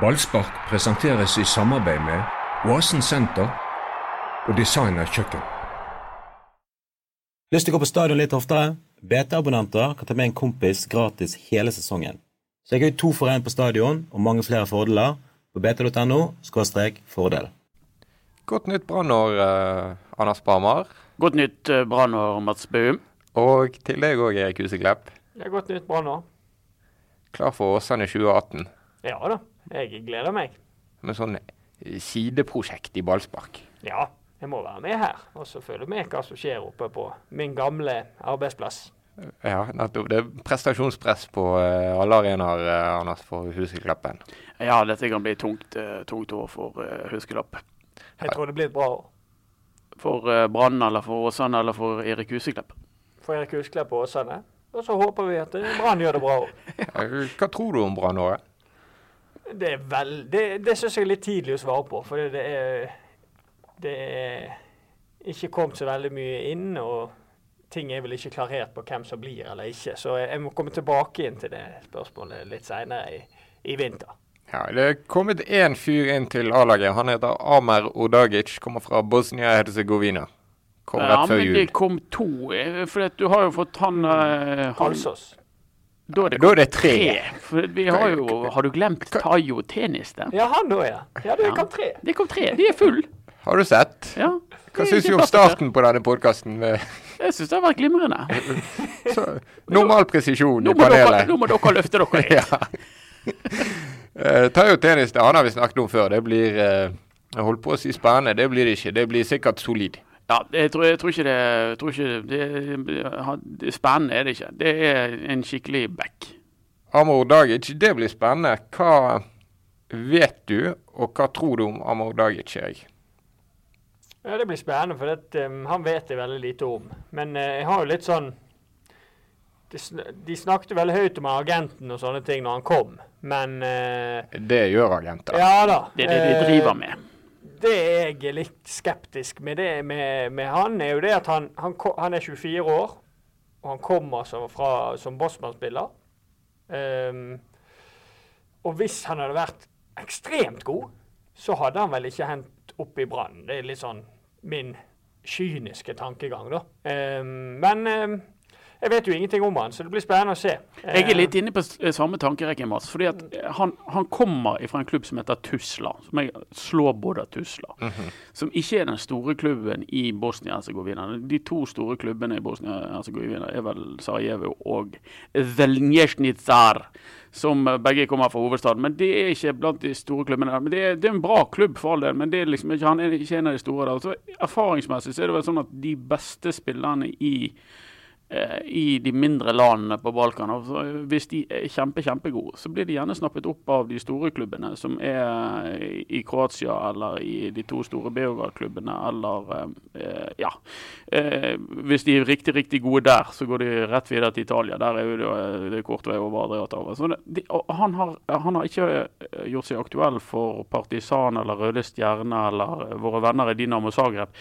Ballspark presenteres i samarbeid med Oasen senter og Designer kjøkken. Lyst til å gå på stadion litt oftere? BT-abonnenter kan ta med en kompis gratis hele sesongen. Sjekk ut to for én på stadion og mange flere fordeler på bt.no fordel. Godt nytt brannår, eh, Anders Barmar. Godt nytt eh, brannår, Mats Baum. Og til deg òg, Erik Huseklepp. Ja, godt nytt brannår. Klar for Åsane 2018. Ja da, jeg gleder meg. Med sånn eh, sideprosjekt i ballspark. Ja, jeg må være med her. Og så følge med hva som skjer oppe på min gamle arbeidsplass. Ja, nettopp. Det er prestasjonspress på uh, alle arenaer, uh, Anders, for Huskelappen. Ja, dette kan bli tungt, uh, tungt år for uh, Huseklepp. Jeg tror det blir et bra år. For uh, Brann eller for Åsane eller for Erik Huseklepp? For Erik Huseklepp og Åsane. Og så håper vi at Brann gjør det bra òg. Hva tror du om Brannåret? Det er vel, det, det syns jeg er litt tidlig å svare på. For det er, det er ikke kommet så veldig mye inn. og ting er vel ikke klarert på hvem som blir eller ikke. Så jeg må komme tilbake inn til det spørsmålet litt seinere i, i, vinter. Ja, Det er kommet én fyr inn til A-laget. Han heter Amer Odagic, kommer fra Bosnia-Hercegovina. Kom ja, rett før jul. Ja, men det kom to. Eh, for du har jo fått han, han Kalsås. Da er det, da er det tre. tre. For vi har jo Har du glemt Tayo Tennis der? Ja, han òg, ja. Ja, det kom tre. Det kom tre. De er full. Har du sett? Ja. Hva syns du om starten på denne podkasten? Jeg syns det har vært glimrende. normal presisjon i panelet. nå må dere løfte dere litt. ja. uh, Tayo Tennis, det han har vi snakket om før. Det blir uh, Jeg holdt på å si spennende. Det blir det ikke. Det blir sikkert solid. Ja, jeg tror, jeg tror ikke, det, jeg tror ikke det, det, Spennende er det ikke. Det er en skikkelig back. Amor Dagic, det blir spennende. Hva vet du, og hva tror du om Amor Dagic, Erik? Ja, Det blir spennende, for det, um, han vet jeg veldig lite om. Men uh, jeg har jo litt sånn de, de, snakket veldig høyt om agenten og sånne ting når han kom, men uh, Det gjør agenter. Ja da. Det er det de driver med det jeg er litt skeptisk med det med, med han, er jo det at han, han, han, er 24 år. Og han kommer som, fra, som Bossmann-spiller. Um, og hvis han hadde vært ekstremt god, så hadde han vel ikke hendt opp i Brann. Det er litt sånn min kyniske tankegang, da. Um, men um, jeg vet jo ingenting om han, så det blir spennende å se. Jeg er litt inne på samme tankerekke, Mats. fordi at han, han, kommer fra en klubb som heter Tusla, som jeg slår både Tusla. Mm -hmm. Som ikke er den store klubben i Bosnia-Hercegovina. De to store klubbene i Bosnia-Hercegovina er vel Sarajevo og Velnjesjnitsar som begge kommer fra hovedstaden. Men det er ikke blant de store klubbene. Men det er, det er en bra klubb for all del, men det er liksom ikke, han er ikke en av de store der. Så erfaringsmessig så er det vel sånn at de beste spillerne i Eh, i de mindre landene på Balkan. Og hvis de er kjempe, kjempegode, så blir de gjerne snappet opp av de store klubbene, som er i Kroatia eller i de to store Beograd-klubbene, eller eh, ja. Eh, hvis de er riktig, riktig gode der, så går de rett videre til Italia. Der er jo det, kort vei over Adriaterhavet. Så de, han, har, han har ikke gjort seg aktuell for Partisan eller Røde Stjerne eller våre venner i Dinamo Zagreb.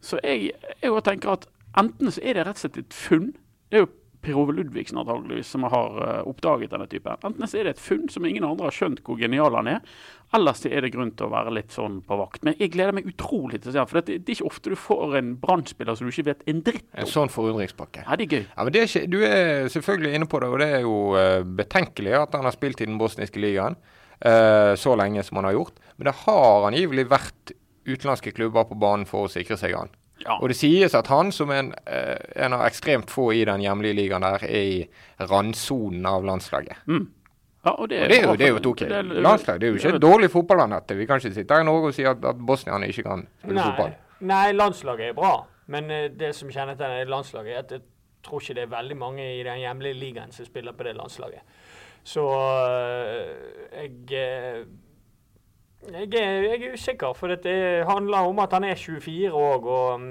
Så jeg, jeg tenker at Enten så er det rett og slett et funn. Det er jo Per Ove Ludvigsen antageligvis som har uh, oppdaget denne typen. Enten så er det et funn som ingen andre har skjønt hvor genial han er, ellers er det grunn til å være litt sånn på vakt. Men jeg gleder meg utrolig til å se han, for det, det, er ikke ofte du får en brannspiller som du ikke vet en dritt om. En sånn forundringspakke. Ja, det er gøy. Ja, men er ikke, Du er selvfølgelig inne på det, og det er jo uh, betenkelig at han har spilt i den bosniske ligaen uh, så lenge som han har gjort. Men det har angivelig vært utenlandske klubber på banen for å sikre seg han. Ja. Og det sies at han, som en, eh, en av ekstremt få i den hjemlige ligaen der, er i randsonen av landslaget. Mm. Ja, og det, og det, er jo, det er jo et OK landslag. Det er jo ikke et dårlig fotballand, dette. Vi kan ikke sitte her i Norge og si at, at bosnierne ikke kan spille Nei. fotball. Nei, landslaget er bra. Men uh, det som kjennetegner landslaget, er at jeg tror ikke det er veldig mange i den hjemlige ligaen som spiller på det landslaget. Så uh, jeg jeg er, jeg er usikker, for det handler om at han er 24 år. Og um,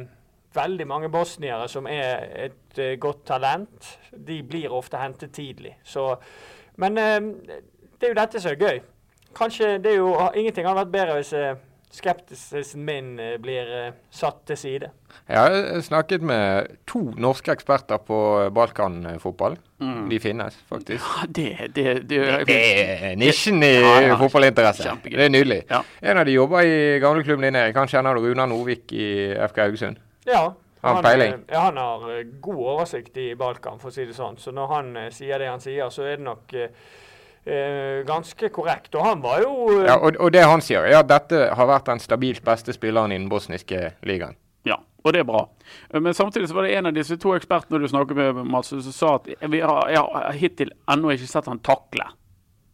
veldig mange bosniere som er et uh, godt talent, de blir ofte hentet tidlig. Så, men uh, det er jo dette som er gøy. Kanskje det er jo, Ingenting hadde vært bedre hvis uh, min eh, blir eh, satt til side. Jeg har snakket med to norske eksperter på balkanfotball. De finnes faktisk. Ja, det, det, det, Det er nisjen i Ja, ja. fotballinteresse. Kjempegøy. Det er nydelig. Ja. En av de jobber i gamleklubben din, Erik. Han kjenner du Runar Novik i FK Haugesund. Ja. Han, han eh. Ja, han har eh, god oversikt i Balkan, for å si det sånn. Så når han eh, sier det han sier, så er det nok eh, eh, ganske korrekt. Og han var jo eh, Ja, og, og det han sier, er at dette har vært den stabilt beste spilleren i den bosniske ligaen. Ja, og det er bra. Men samtidig så var det en av disse to ekspertene du snakket med, Mats, som sa at vi har, jeg har hittil ennå ikke sett han takle.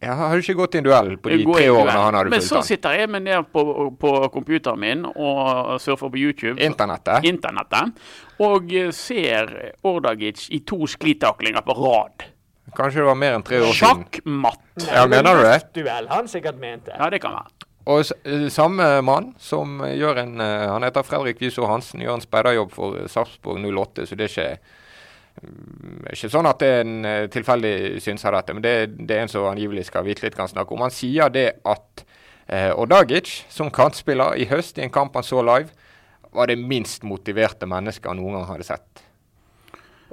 Jeg har du ikke gått i en duell på de tre årene han hadde Men fulgt så han. sitter jeg meg ned på, på computeren min og surfer på YouTube. Internettet. internettet og eh, ser Ordagic i to sklitaklinger på rad. Kanskje det var mer enn tre år siden. Sjakkmatt. Ja, mener du det? duell han sikkert mente. Ja, det kan være. Og eh, samme mann som gjør en eh, Han heter Fredrik Wiso Hansen, gjør en speiderjobb for eh, Sarpsborg 08, så det er ikke mm, ikke sånn at det er en tilfeldig synser dette, men det, det er en som angivelig skal vite litt kan snakke om. Han sier det at eh, Odagic, som kantspiller i høst i en kamp han så live, var det minst motiverte mennesket han noen gang hadde sett.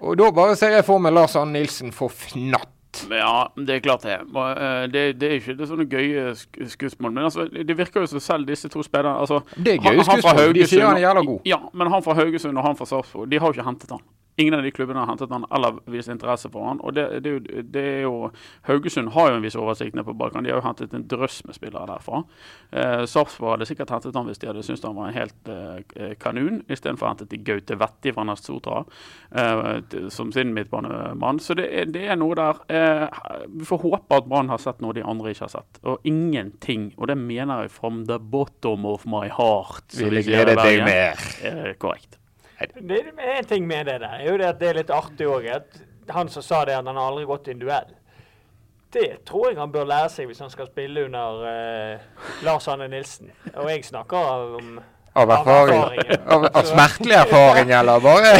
Og da bare ser jeg for meg Lars Arne Nilsen for fnatt. Ja, det er klart det. Eh, Det, det er ikke det sånne gøye skussmål. Men altså, det virker jo som selv disse to spillerne altså, Det er gøye skussmål. De sier han er jævla god. Ja, men han fra Haugesund og han fra Sarpsborg, de har jo ikke hentet han. Ingen av de klubbene har hentet han eller vist interesse for han. Og det, det, det er jo Haugesund har jo en viss oversikt nede på Balkan. De har jo hentet en drøss med spillere derfra. Eh, Sarpsborg hadde sikkert hentet han hvis de hadde syntes han var en helt eh, kanun, istedenfor hentet de Gaute Vetti fra Nest Sotra eh, som sin midtbanemann. Så det er, det er noe der. Eh, vi får håpe at Brann har sett noe de andre ikke har sett. Og ingenting, og det mener jeg from the bottom of my heart. så Ville de sier i deg mer. Eh, korrekt. Det er en ting med det der, er jo det at det er litt artig òg. Han som sa det at han aldri gått i en duell. Det tror jeg han bør lære seg hvis han skal spille under uh, Lars Arne Nilsen. Og jeg snakker om Av Av erfaring. Av, av smertelig erfaring, eller bare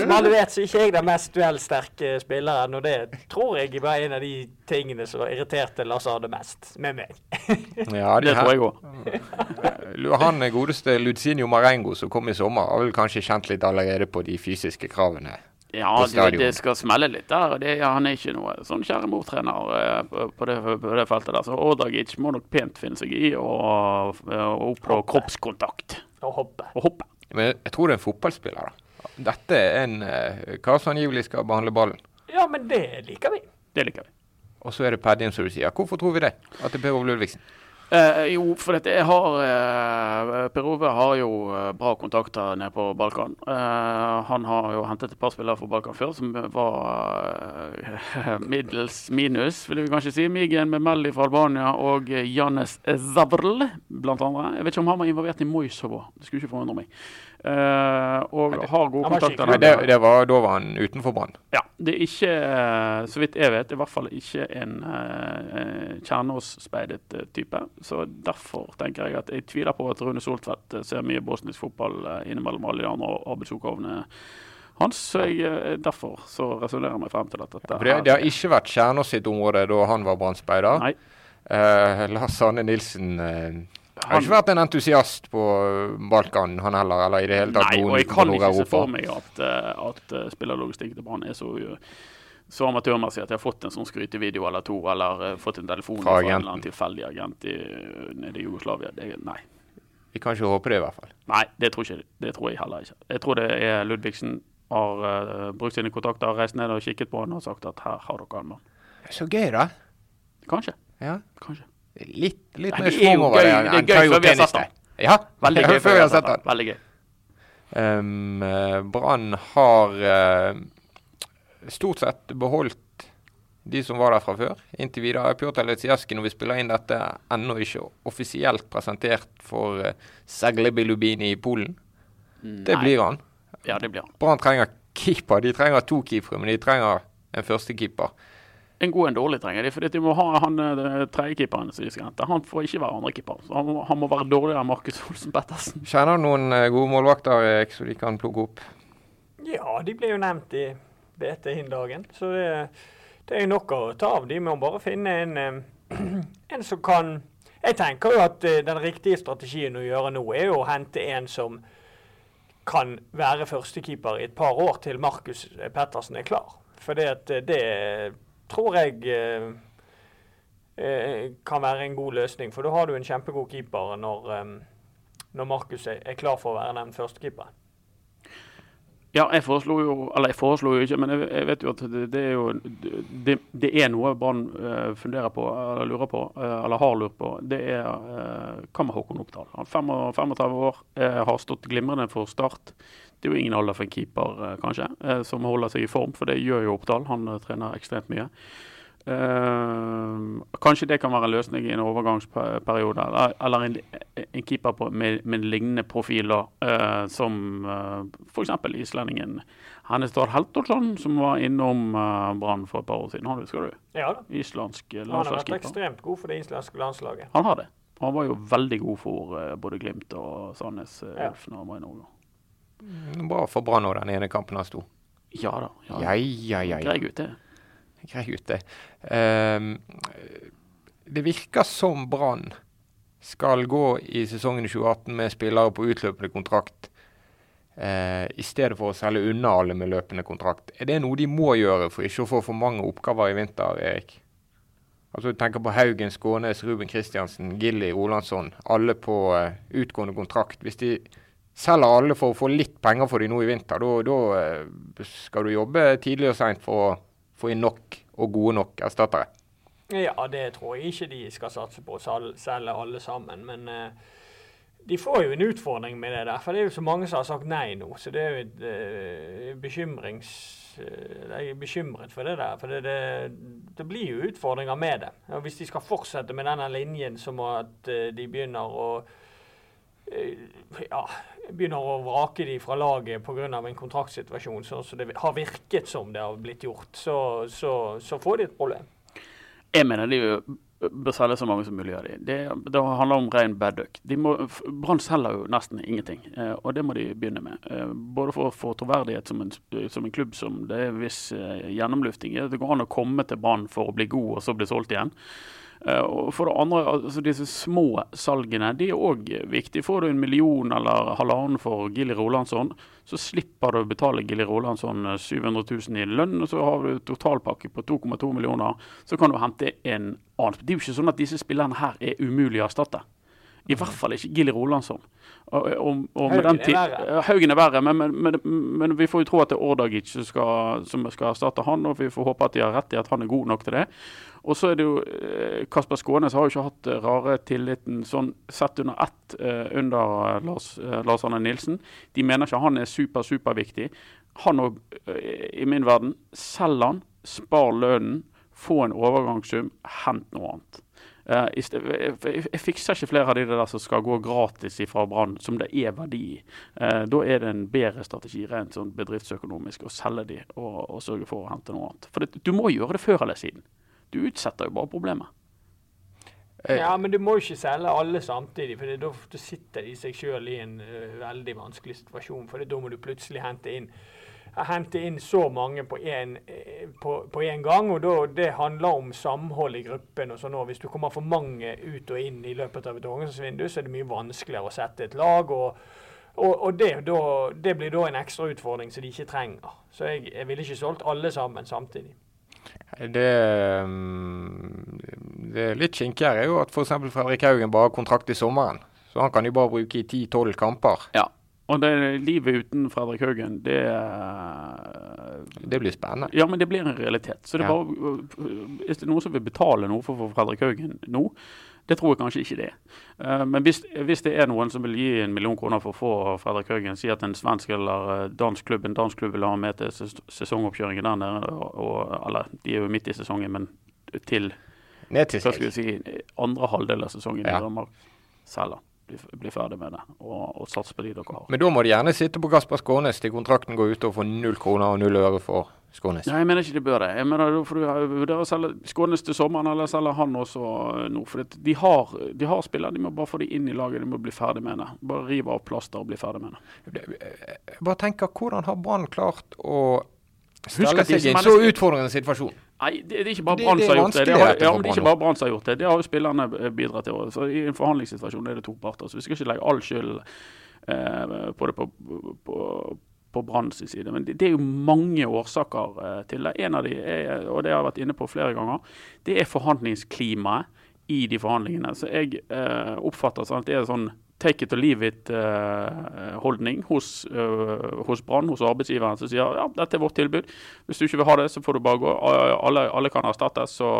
Som alle vet, så er ikke jeg den mest duellsterke spilleren, og det tror jeg var en av de tingene som irriterte Lars Arne mest med meg. Ja, de Det tror jeg òg. Han godeste Luzinho Marengo som kom i sommer, har vel kanskje kjent litt allerede på de fysiske kravene. Ja, det, det skal smelle litt der. Det, ja, han er ikke noe sånn kjære mor-trener eh, på, på, det, feltet der. Så Ordagic må nok pent finne seg i å oppnå kroppskontakt Og hoppe. og hoppe. Men jeg tror det er en fotballspiller, da. Dette er en uh, kar som angivelig skal behandle ballen. Ja, men det liker vi. Det liker vi. Og så er det Paddien, som du sier. Hvorfor tror vi det? At det er Per Ove Ludvigsen? Eh, jo, for dette, jeg har eh, Per Ove har jo eh, bra kontakter nede på Balkan. Eh, han har jo hentet et par spillere fra Balkan før som var eh, middels minus, vil vi kanskje si. Migen med Melli fra Albania og eh, Janes Zavrl, blant andre. Jeg vet ikke om han var involvert i Moisovo. Det skulle ikke forundre meg. Eh, og har gode kontakter det, det var, da var han utenfor Brann. ja, det er ikke, eh, så vidt jeg vet, i hvert fall ikke en uh, Kjernås-speidet eh, type. Så derfor tenker jeg at jeg tviler på at Rune Soltvedt ser mye bosnisk fotball uh, innimellom alle de andre arbeidsoppgavene hans. Så jeg, derfor så resonnerer jeg meg frem til at dette det, det har ikke vært Kjernås sitt område da han var Brann-speider. Eh, Lars Anne Nilsen eh, har ikke vært en entusiast på eh, Balkan, han heller. Eller i det hele tatt Nei, og jeg kan ikke se for meg at, eh, at uh, spillerlogistikken til Brann er så, så amatørmessig at jeg har fått en sånn skrytevideo eller to, eller eh, fått en telefon Fra fra, en eller annen tilfeldig agent i, nede i Jugoslavia. Det, nei. Vi kan ikke håpe det, i hvert fall. Nei, det tror, ikke, det tror jeg heller ikke. Jeg tror det er Ludvigsen har uh, brukt sine kontakter, reist ned og kikket på han og sagt at her har dere en mann. Så gøy, da. Kanskje. Ja. Kanskje. Litt, litt Nei, mer er schwung over det. det er gøy før vi har sett den. Ja, Veldig gøy. før vi har sett den. Veldig gøy. Um, eh, Brann har uh, stort sett beholdt de som var der fra før. Inntil videre. Pjotr Letsjaski, når vi spiller inn dette, ennå ikke offisielt presentert for uh, Segle Bilubini i Polen. Det blir han. Ja, det blir han. Brann trenger keeper. De trenger to keepere, men de trenger en førstekeeper. En god og en dårlig trenger de, for de må ha han eh, tredjekeeperen som de skal hente. Han får ikke være andrekeeper. så Han, må- han må være dårligere enn Markus Olsen Pettersen. Kjenner du noen eh, gode målvakter Erik, så de kan plukke opp? Ja, de ble jo nevnt i BT hin dagen, så det, det er nok å ta av. De må bare finne en, eh, en som kan Jeg tenker jo at den riktige strategien å gjøre nå, er jo å hente en som kan være førstekeeper i et par år til Markus Pettersen er klar. For det, det tror jeg eh, eh, kan være en god løsning. For da har du en kjempegod keeper når, eh, når Markus er, klar for å være den førstekeeperen. Ja, jeg foreslo jo Eller jeg foreslo jo ikke, men jeg, jeg vet jo at det, det er jo det, det er noe Brann funderer på, eller lurer på, eller har lurt på. Det er hva med Håkon Oppdal? Han er 35 år, har stått glimrende for Start. Det er jo ingen alder for en keeper, kanskje, som holder seg i form, for det gjør jo Oppdal. Han trener ekstremt mye. Uh, kanskje det kan være en løsning i en overgangsperiode, eller, eller en, en, keeper på, med, med, lignende profiler, uh, som uh, f.eks. islendingen Hennestad Heltolsson, som var innom uh, Brann for et par år siden. Han husker du? Ja da. Islandsk landslagskeeper. Han har vært ekstremt god for det islandske landslaget. Han har det. Han var jo veldig god for uh, både Glimt og Sandnes uh, ja. Ulf når han var i Norge. Mm, bra for Brann òg, den ene kampen han sto. Ja da. Ja, ja, ja, ja. Grei gutt, det grei gutte. Um, det virker som Brann skal gå i sesongen 2018 med spillere på utløpende kontrakt, uh, i stedet for å selge unna alle med løpende kontrakt. Er det noe de må gjøre for ikke å få for mange oppgaver i vinter, Erik? Altså Du tenker på Haugen, Skånes, Ruben Kristiansen, Gilly, Rolandsson. Alle på uh, utgående kontrakt. Hvis de selger alle for å få litt penger for dem nå i vinter, da uh, skal du jobbe tidlig og seint for å få inn nok og gode nok erstattere? Ja, det tror jeg ikke de skal satse på å selge alle sammen. Men uh, de får jo en utfordring med det der. For det er jo så mange som har sagt nei nå. Så det er jo et uh, bekymrings... Jeg er bekymret for det der. For det, det, det, blir jo utfordringer med det. Og hvis de skal fortsette med denne linjen som at de begynner å ja, begynner å vrake de fra laget pga. en kontraktsituasjon, sånn som det har virket som det har blitt gjort, så, så, så får de et problem. Jeg mener de bør selge så mange som mulig av de. Det, det handler om ren bad duck. Brann selger jo nesten ingenting, eh, og det må de begynne med. Eh, både for å få troverdighet som en, som en klubb som det er en viss eh, gjennomlufting i. Det går an å komme til Brann for å bli god og så bli solgt igjen. Eh, og for det andre, altså disse små salgene de er òg viktige. Får du en million eller halvannen for Gilly Rolandsson, så slipper du å betale Gilly Rolandsson 700 eh, 000 i lønn. og Så har du totalpakke på 2,2 millioner. Så kan du hente en annen. Det er jo ikke sånn at disse spillerne her er umulig å erstatte. I hvert fall ikke Gilly Rolandsson. Og, og, og Haugen, er verre. Haugen er verre. Men, men, men, men, vi får jo tro at det er Ordagic som skal, som skal erstatte han, og vi får håpe at de har rett i at han er god nok til det. Og så er det jo eh, Kasper Skånes har jo ikke hatt eh, rare tilliten sånn sett under ett eh, under Lars, Lars Arne Nilsen. De mener ikke han er super, superviktig. Han òg, i min verden, selg han, spar lønnen, få en overgangssum, hent noe annet. Jeg fikser ikke flere av de der som skal gå gratis fra Brann, som det er verdi i. Da er det en bedre strategi rent sånn bedriftsøkonomisk å selge de og, og sørge for å hente noe annet. For det, du må gjøre det før eller siden. Du utsetter jo bare problemet. Eh, ja, men du må jo ikke selge alle samtidig, for da sitter de seg sjøl i en uh, veldig vanskelig situasjon. For da må du plutselig hente inn, hente inn så mange på én gang. og da, Det handler om samhold i gruppen. og sånn. Hvis du kommer for mange ut og inn i løpet av et overgangsvindu, så er det mye vanskeligere å sette et lag. og og, og det, da, det, blir da en ekstra utfordring som de ikke trenger. Så jeg, jeg ville ikke solgt alle sammen samtidig. Det, mm, det litt her er jo at f.eks. Fredrik Haugen bare har kontrakt i sommeren. Så han kan jo bare bruke i 10-12 kamper. Ja, og det livet uten Fredrik Haugen, det Det blir spennende. Ja, men det blir en realitet. Så det er bare, Hvis det er noen som vil betale noe for å få Fredrik Haugen nå, det tror jeg kanskje ikke det er. Uh, men hvis, hvis, det er noen som vil gi en million kroner for å få Fredrik Høgen, si at en svensk eller eh, dansk klubb, en dansk klubb vil ha med til sesongoppkjøringen der nede, og, og, eller de er jo midt i sesongen, men til, til si, andre halvdel av sesongen ja. i Danmark, selger bli, bli, ferdig med det og, og satse på de dere har. Men da må de gjerne sitte på Gaspar Skånes til kontrakten går ut og få null kroner og null øre for Skånes. Nei, jeg mener ikke de bør det. Jeg mener Da får du vurdere å selge Skånes til sommeren, eller selge han også nå. For de har, de har spillere, de må bare få de inn i laget. De må bli ferdig med det. Bare rive av plaster og bli ferdig med det. Jeg bare tenker, hvordan har Brann klart å stelle seg i en så utfordrende situasjon? Nei, det, det er ikke bare Brann som har gjort det. det har, ja, det er ikke bare Brann som har gjort det. Det har jo spillerne eh, bidratt til. Så I en forhandlingssituasjon er det to parter. Så vi skal ikke legge all skyld eh, på det på, på, på Branns side. Men det, det er jo mange årsaker eh, til det. En av de er, og det har jeg vært inne på flere ganger, det er forhandlingsklimaet i de forhandlingene. Så jeg eh, oppfatter sånn at det er sånn take it or leave it-holdning hos, uh, hos Brann, hos arbeidsgiveren, som sier ja, dette er vårt tilbud. Hvis du ikke vil ha det, så får du bare gå. Alle, alle kan erstattes, så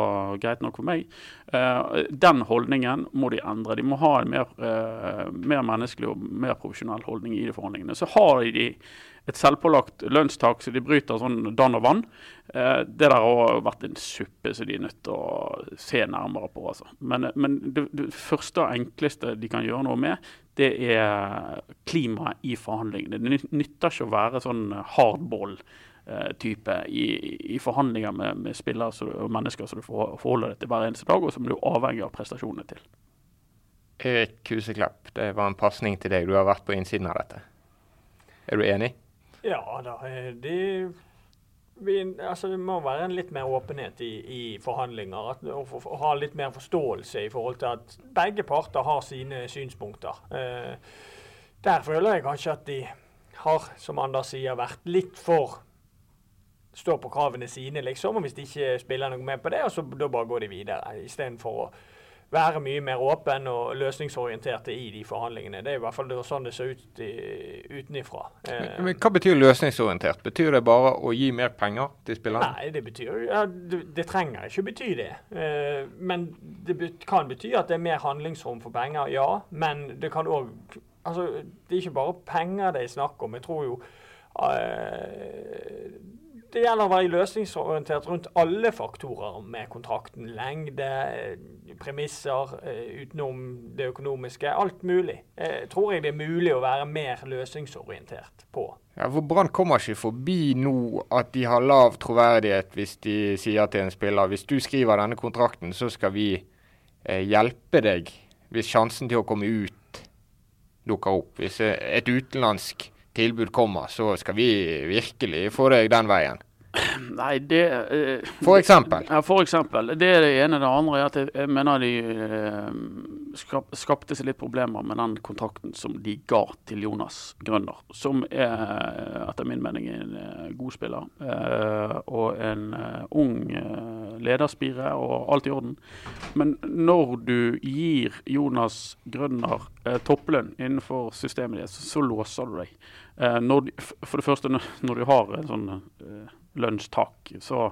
greit nok for meg. Uh, den holdningen må de endre. De må ha en mer, eh, mer menneskelig og mer profesjonell holdning i de forhandlingene. Så har de et selvpålagt lønnstak så de bryter sånn dann og vann. Eh, det der har vært en suppe som de er nødt til å se nærmere på. Altså. Men, men det, det første og enkleste de kan gjøre noe med, det er klimaet i forhandlingene. Det nytter ikke å være sånn hardball-type i, i forhandlinger med, med spillere og mennesker som du forholder deg til hver eneste dag, og som du er avhengig av prestasjonene til. Erik Kuseklapp, det var en pasning til deg. Du har vært på innsiden av dette. Er du enig? Ja da. de Det, vi, altså, det må være en litt mer åpenhet i, i forhandlinger. At, og, for- og ha litt mer forståelse i forhold til at begge parter har sine synspunkter. Eh, der føler jeg kanskje at de har, som Anders sier, vært litt for Står på kravene sine, liksom. Og hvis de ikke spiller noe med på det, og så da bare går de videre. Istedenfor å være mye mer åpen og løsningsorienterte i de forhandlingene. Det er i hvert fall sånn det ser ut utenifra. Men, Men hva betyr løsningsorientert? Betyr det bare å gi mer penger til spillerne? Nei, det betyr ja, det, det trenger ikke bety det. Eh, men det bet, kan bety at det er mer handlingsrom for penger, ja. Men det kan òg Altså, det er ikke bare penger det er snakk om. Jeg tror jo eh, Det gjelder å være løsningsorientert rundt alle faktorer med kontrakten. Lengde, eh, premisser, eh, utenom det økonomiske. Alt mulig. Jeg tror jeg det er mulig å være mer løsningsorientert på. Ja, for Brann kommer ikke forbi nå at de har lav troverdighet hvis de sier til en spiller hvis du skriver denne kontrakten, så skal vi eh, hjelpe deg hvis sjansen til å komme ut dukker opp. Hvis eh, et utenlandsk tilbud kommer, så skal vi virkelig få deg den veien. Nei, det eh, For eksempel. Ja, for eksempel. Det er det ene. Det andre er at jeg, jeg mener de eh, skap, skapte seg litt problemer med den kontrakten som de ga til Jonas Grønner. Som er etter min mening en eh, god spiller. Eh, og en eh, ung eh, lederspire og alt i orden. Men når du gir Jonas Grønner eh, topplønn innenfor systemet ditt, så, så låser du deg. Eh, når, for det første, når, du har en sånn eh, lønnstak, så,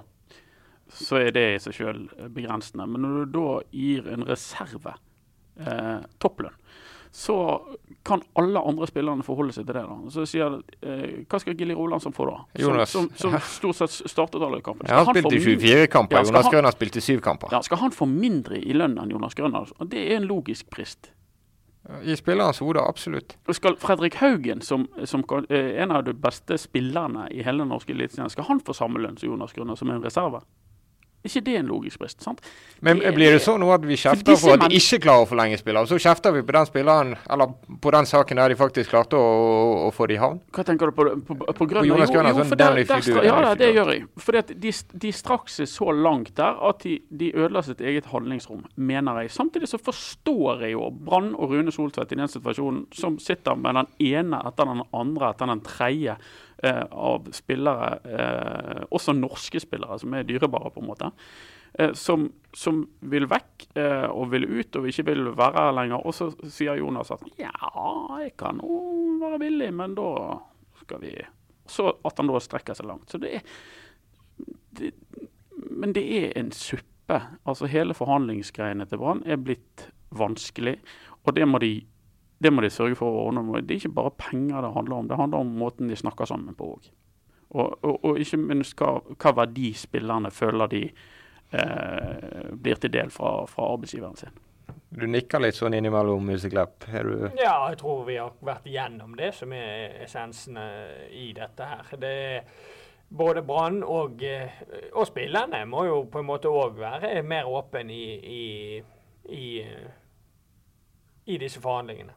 så er det i seg selv begrensende. Men når du da gir en reserve eh, topplønn, så kan alle andre spillerne forholde seg til det. da. Så sier eh, Hva skal Gilly Rolandsson få, da? Som, Jonas. som, som stort sett startet alle kampene. Ja, han spilte i 24 kamper. Ja, Jonas han- Grønner spilte 7 kamper. Ja, skal han få mindre i lønn enn Jonas Grønner? Og Det er en logisk brist. I spillerens hode, absolutt. Og Skal Fredrik Haugen, som, som eh, en av de beste spillerne i hele norske eliteserien, skal han få samme lønn som Jonas Grønner, som en reserve? Er ikke det en logisk brist? sant? Men Det- blir det sånn nå at vi kjefter for at de ikke klarer å forlenge spillere, så kjefter vi på den spilleren, eller på den saken der de faktisk klarte å, å, få det i havn? Hva tenker du på, på, på Grønner? Jonas Grønner, Jo, for sånn der- der Ja, you det gjør jeg. At de, de straks er så langt der at de, de ødela sitt eget handlingsrom, mener jeg. Samtidig så forstår jeg jo Brann og Rune Soltvedt i den situasjonen, som sitter med den ene etter den andre etter den tredje eh, av spillere, eh, også norske spillere, som er dyrebare, på en måte. Eh, som, som vil vekk eh, og vil ut og ikke vil være her lenger. Og så sier Jonas at ja, jeg kan jo være villig, men da skal vi Så at han da strekker seg langt. Så det er det, Men det er en suppe. Altså hele forhandlingsgreiene til Brann er blitt vanskelig, og det må de det må de sørge for å ordne. Det er ikke bare penger det handler om, det handler om måten de snakker sammen på òg. Og, og, og ikke minst hva, hva verdi spillerne føler de eh, blir til del fra, fra arbeidsgiveren sin. Du nikker litt sånn innimellom, Musiklapp. Du Ja, jeg tror vi har vært igjennom det som er essensen eh, i dette her. Det er både Brann og, eh, og spillerne må jo på en måte òg være mer åpne i, i, i, eh, i disse forhandlingene.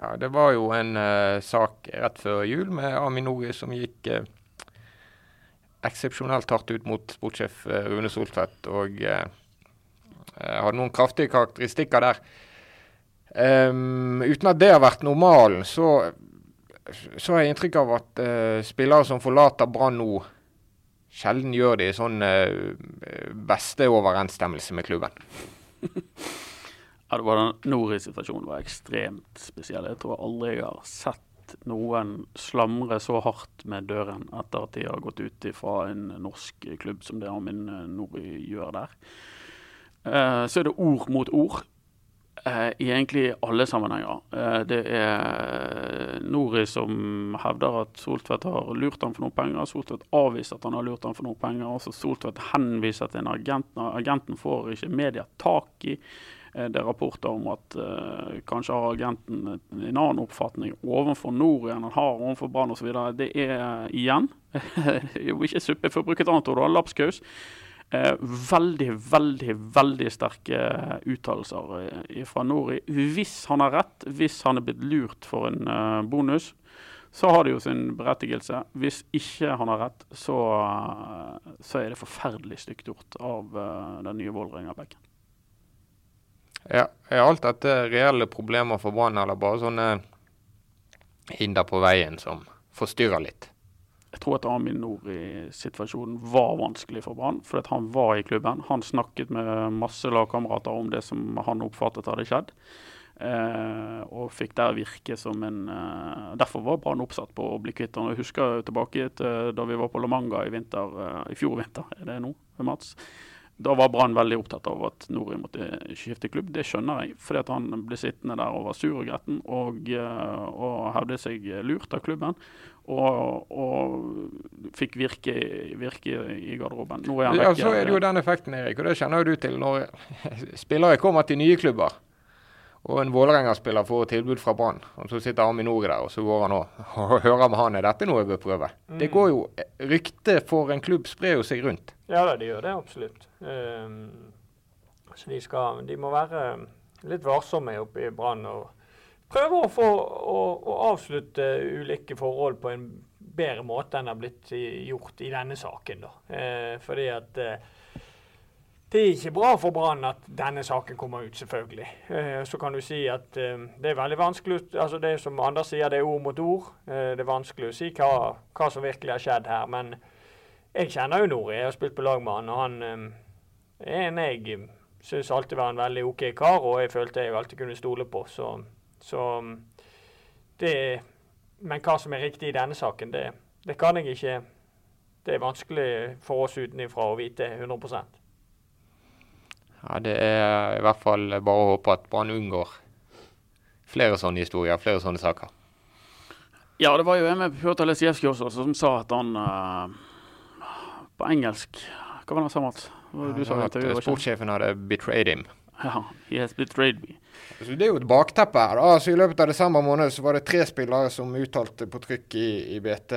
Ja, det var jo en uh, sak rett før jul med Aminori som gikk uh, eksepsjonelt hardt ut mot sportssjef eh, Rune Soltvedt. Og hadde noen kraftige karakteristikker der. Um, uten at det har vært normalen, så, så har jeg inntrykk av at spillere som forlater Brann nå, sjelden gjør det i sånn beste overensstemmelse med klubben. ja, det var den Nori-situasjonen var ekstremt spesiell. Jeg tror aldri jeg har sett noen slamre så hardt med døren etter at de har gått ut fra en norsk klubb som det Amin Nori gjør der. Eh, så er det ord mot ord. Eh, I egentlig alle sammenhenger. Eh, det er Nori som hevder at Soltvedt har lurt ham for noen penger. Soltvedt avviser at han har lurt ham for noen penger. Også Soltvedt henviser til en agent. Agenten får ikke media tak i. Uh, det er rapporter om at kanskje har agenten en annen oppfatning overfor Nord enn han har overfor Brann osv. Det er igjen jo ikke suppe, for å bruke et annet ord, lapskaus. Eh, veldig, veldig veldig sterke uttalelser eh, fra Nori. Hvis han har rett, hvis han er blitt lurt for en eh, bonus, så har det jo sin berettigelse. Hvis ikke han har rett, så, så er det forferdelig stygt gjort av den nye Vålerenga-bekken. Er alt dette reelle problemer for Brann, eller bare sånne hinder på veien som forstyrrer litt? Jeg tror at Amin Nori-situasjonen var vanskelig for Brann, fordi han var i klubben. Han snakket med masse lagkamerater om det som han oppfattet hadde skjedd. Eh, og fikk der virke som en eh, Derfor var Brann oppsatt på å bli kvitt ham. Jeg husker tilbake til da vi var på La Manga i, vinter, eh, i fjor vinter, er det nå, Mats? Da var Brann veldig opptatt av at Nori måtte skifte klubb. Det skjønner jeg, fordi han ble sittende der og var sur og gretten og, eh, og hevde seg lurt av klubben. Og, og fikk virke, virke, i garderoben. Nå er han vekk. Ja, så er det jo den effekten, Erik, og det kjenner jo du til når spillere kommer til nye klubber. Og en Vålerenga-spiller får tilbud fra Brann, og så sitter Armin Nord der, og så går han og, hører med han er dette noe jeg bør prøve. Mm. Det går jo, Ryktet for en klubb sprer jo seg rundt. Ja da, det gjør det absolutt. Um, så de, skal, de må være litt varsomme oppe i Brann og prøve å få å, å avslutte ulike forhold på en bedre måte enn det har blitt gjort i denne saken. da. Uh, fordi at eh, det er ikke bra for Brann at denne saken kommer ut, selvfølgelig. Eh, så kan du si at eh, det er veldig vanskelig altså Det som Anders sier, det er ord mot ord. Eh, det er vanskelig å si hva, hva, som virkelig har skjedd her. Men jeg kjenner jo Nori. Jeg har spilt på lag med han, og han er en jeg syns alltid var en veldig OK kar, og jeg følte jeg alltid kunne stole på. Så, så det Men hva som er riktig i denne saken, det, det kan jeg ikke Det er vanskelig for oss utenfra å vite 100 ja, Det er i hvert fall bare å håpe at Brann unngår flere sånne historier, flere sånne saker. Ja, det var jo en med Pjotr Lesijevskij også som sa at han uh, på engelsk Hva var det han sa, Mats? Ja, at sportssjefen hadde betrayed him. Ja, he has betrayed me. Altså, det er jo et bakteppe her. Altså, I løpet av desember måned så var det tre spillere som uttalte på trykk i, i BT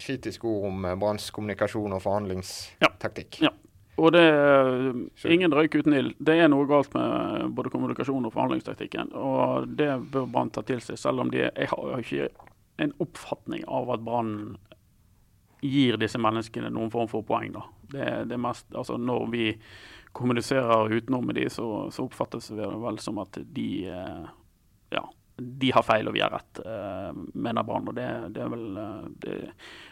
kritiske ord om Branns kommunikasjon og forhandlingstaktikk. Ja. ja. Og det er ingen røyk uten ild. Det er noe galt med både kommunikasjon og forhandlingstaktikken. Og det bør Brann ta til seg, selv om de Jeg har ikke en oppfatning av at Brann gir disse menneskene noen form for poeng. da. Det, det mest, altså Når vi kommuniserer utenom med de, så, så oppfattes det vel som at de eh, ja, de har feil og vi har rett, uh, mener Brann. Og det, det, er vel det,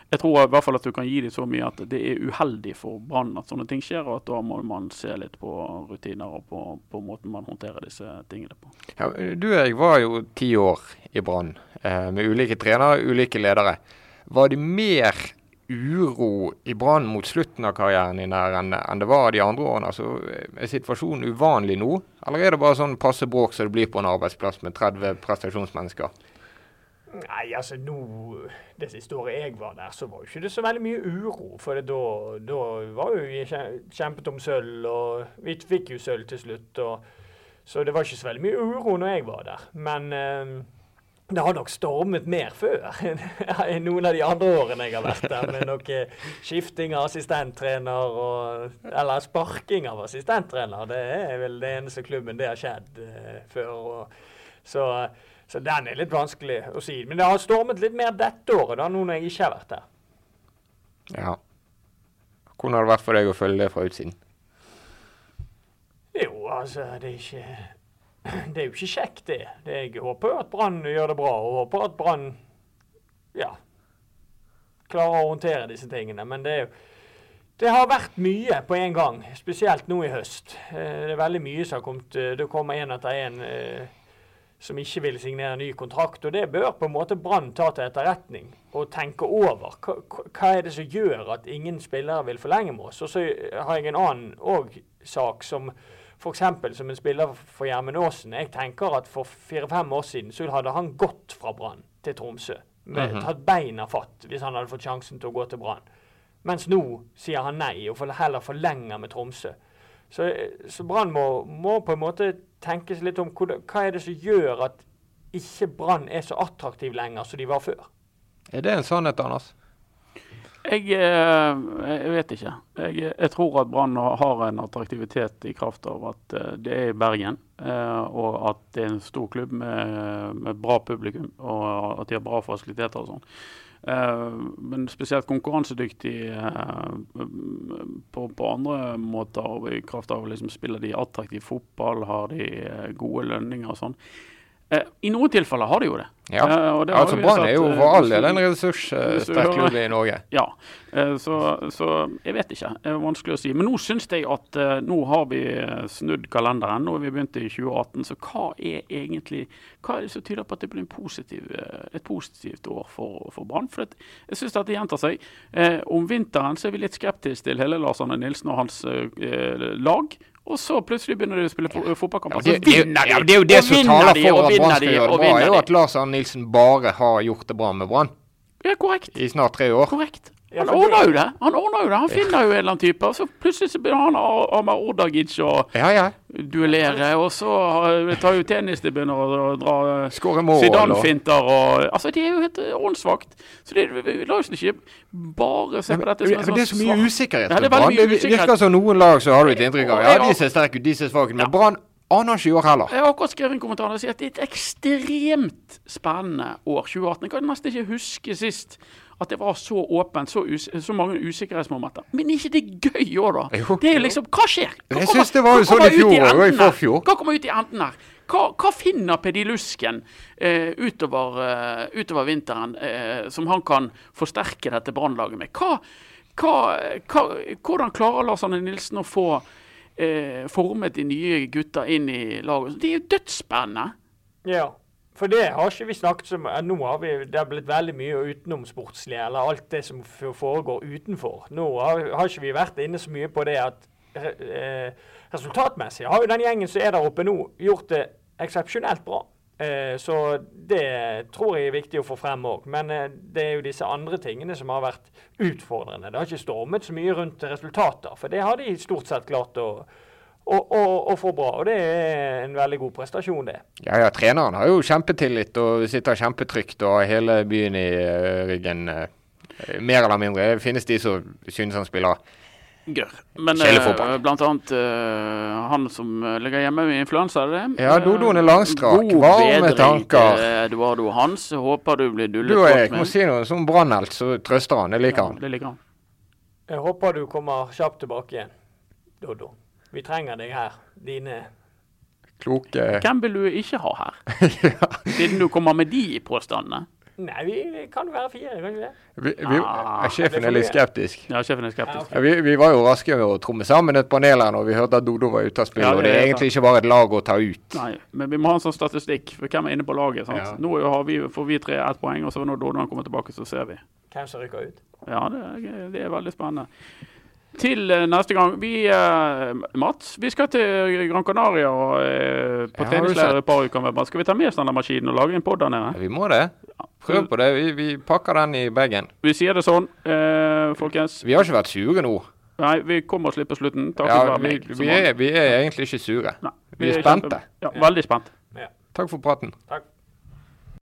Jeg tror i hvert fall at du kan gi dem så mye at det er uheldig for Brann at sånne ting skjer, og at da må man se litt på rutiner og på, på måten man håndterer disse tingene på. Ja, du Erik var jo ti år i Brann, eh, med ulike trenere, og ulike ledere. Var det mer uro i Brann mot slutten av karrieren din enn, enn det var de andre årene? Altså, er situasjonen uvanlig nå, eller er det bare sånn passe bråk som det blir på en arbeidsplass med 30 prestasjonsmennesker? Nei, altså nå Det siste året jeg var der, så var jo ikke det så veldig mye uro. For da, da var jo vi kjempet om sølv, og vi fikk jo sølv til slutt. Og, så det var ikke så veldig mye uro når jeg var der. Men eh, det har nok stormet mer før enn noen av de andre årene jeg har vært der. Med noe skifting av assistenttrener og, eller sparking av assistenttrener. Det er vel det eneste klubben det har skjedd eh, før. Og, så, så, den er litt vanskelig å si. Men det har stormet litt mer dette året, da, nå når jeg ikke har vært der. Ja. Hvordan har det vært for deg å følge det fra utsiden? Jo, altså, det er ikke Det er jo ikke kjekt, det. det jeg håper jo at Brann gjør det bra, og håper at Brann ja, klarer å håndtere disse tingene. Men det er jo det har vært mye på en gang, spesielt nå i høst. Eh, det er veldig mye som har kommet eh, Det kommer en etter en eh, som ikke vil signere ny kontrakt. Og det bør på en måte Brann ta til etterretning og tenke over. Hva, hva, er det som gjør at ingen spillere vil forlenge med oss? Og så har jeg en annen òg sak som f.eks. som en spiller for Gjermund Aasen. Jeg tenker at for fire-fem år siden så hadde han gått fra Brann til Tromsø. Med, mm -hmm. Tatt beina fatt hvis han hadde fått sjansen til å gå til Brann. Mens nå sier han nei, og heller forlenger med Tromsø. Så, så Brann må, må, på en måte tenkes litt om hva, hva er det som gjør at ikke Brann er så attraktiv lenger som de var før. Er det en sannhet, Anders? Jeg, eh, jeg vet ikke. Jeg, jeg tror at Brann har en attraktivitet i kraft av at eh, det er i Bergen. Eh, og at det er en stor klubb med, med bra publikum, og at de har bra fasiliteter og sånn. Men spesielt konkurransedyktig på, på, andre måter, i kraft av å liksom spille de attraktiv fotball, har de gode lønninger og sånn. Eh, I noen tilfeller har de jo det. Ja, uh, det altså Brann er jo for all del en ressurssterk klubb i Norge. Ja, så, så, jeg vet ikke. Det er vanskelig å si. Men nå syns jeg at nå har vi snudd kalenderen. Nå har vi begynt i 2018. Så hva er egentlig Hva er det som tyder på at det blir positiv, et positivt år for, for Brann? For jeg syns det gjentar seg. om vinteren så er vi litt skeptiske til hele Lars Arne Nilsen og hans lag. Og så plutselig begynner de å spille fotballkamp. Ja, så vinner de! Ja, det er jo det som taler for at Brann skal gjøre det bra, er jo at Lars Arne Nilsen bare har gjort det bra med Brann. Ja, korrekt. I snart tre år. Korrekt. Han ordner jo det. Han ordner jo det. Han finner jo en eller annen type. Og så plutselig så begynner han Amar Ordagic og ja, ja. duellere. Og så tar jo tennis de begynner å dra Zidane-finter og Altså, det er jo helt åndssvakt. Så det, la oss ikke bare se på dette som en sånn Det er så mye usikkerhet. Ja, det, det, det virker som noen lag så har du et inntrykk av Ja, de ser sterke ut, de ser svake ut. Men Brann aner ikke i år heller. Jeg har akkurat skrevet en kommentar og sier at det er et ekstremt spennende år 2018. Jeg kan nesten ikke huske sist at det var så åpent, så, så mange usikkerhetsmomenter. Men ikke det gøy òg, da? Jo. Det er liksom, Hva skjer? Hva jeg syns det var jo sånn i fjor og i forfjor. Hva kommer ut i enden her? Hva, hva finner Pedilusken eh, utover, uh, utover, vinteren eh, som han kan forsterke dette brannlaget med? Hva, hva, hvordan klarer Lars Arne Nilsen å få eh, formet de nye gutta inn i laget? Det er jo dødsspennende. Ja. For det har ikke vi snakket om. Nå har vi, det har blitt veldig mye utenomsportslig, eller alt det som foregår utenfor. Nå har, har ikke vi vært inne så mye på det at eh, resultatmessig har jo den gjengen som er der oppe nå, gjort det eksepsjonelt bra. Eh, så det tror jeg er viktig å få frem òg. Men eh, det er jo disse andre tingene som har vært utfordrende. Det har ikke stormet så mye rundt resultater, for det har de stort sett klart å og, og, og får bra. Og det er en veldig god prestasjon, det. Ja, ja, treneren har jo kjempetillit og sitter kjempetrygt og har hele byen i uh, ryggen. Uh, mer eller mindre. Det finnes de som synes han spiller Gør. Men uh, blant annet uh, han som ligger hjemme med influensa, er det? det? Ja, Dodoen er langstrak. Varme tanker. Eduardo Hans. Håper du blir dullet godt med. Du må si noe som brannhelt, så trøster han. Det liker ja, han. Det liker han. Jeg håper du kommer kjapt tilbake igjen, Dodo. Vi trenger deg her. Dine Kloke Hvem vil du ikke ha her? ja. Siden du kommer med de påstandene. Nei, vi, vi kan være fire, kan vi det? Vi, vi, ah, sjefen er litt skeptisk. Ja, sjefen er skeptisk. Ja, okay. vi, var jo raske med å tromme sammen et panel her når vi hørte at Dodo var ute av spillet. Ja, og det er egentlig ikke bare et lag å ta ut. Nei, men vi må ha en sånn statistikk for hvem er inne på laget. sant? Nå vi, får vi tre ett poeng, og så når Dodo kommer tilbake, så ser vi. Hvem som rykker ut? Ja, det, det er veldig spennende til uh, neste gang. Vi, uh, Mats, vi skal til Gran Canaria uh, på ja, treningsleir et par uker. Skal vi ta med oss denne maskinen og lage en pod der nede? Ja, vi må det. Prøv på det. Vi, vi pakker den i bagen. Vi sier det sånn, folkens. Vi har ikke vært sure nå. Nei, vi kommer oss litt på slutten. Ja, vi, vi, er, vi, er, egentlig ikke sure. Nei, vi, er, er spente. Ja, veldig spente. Takk for praten. Takk.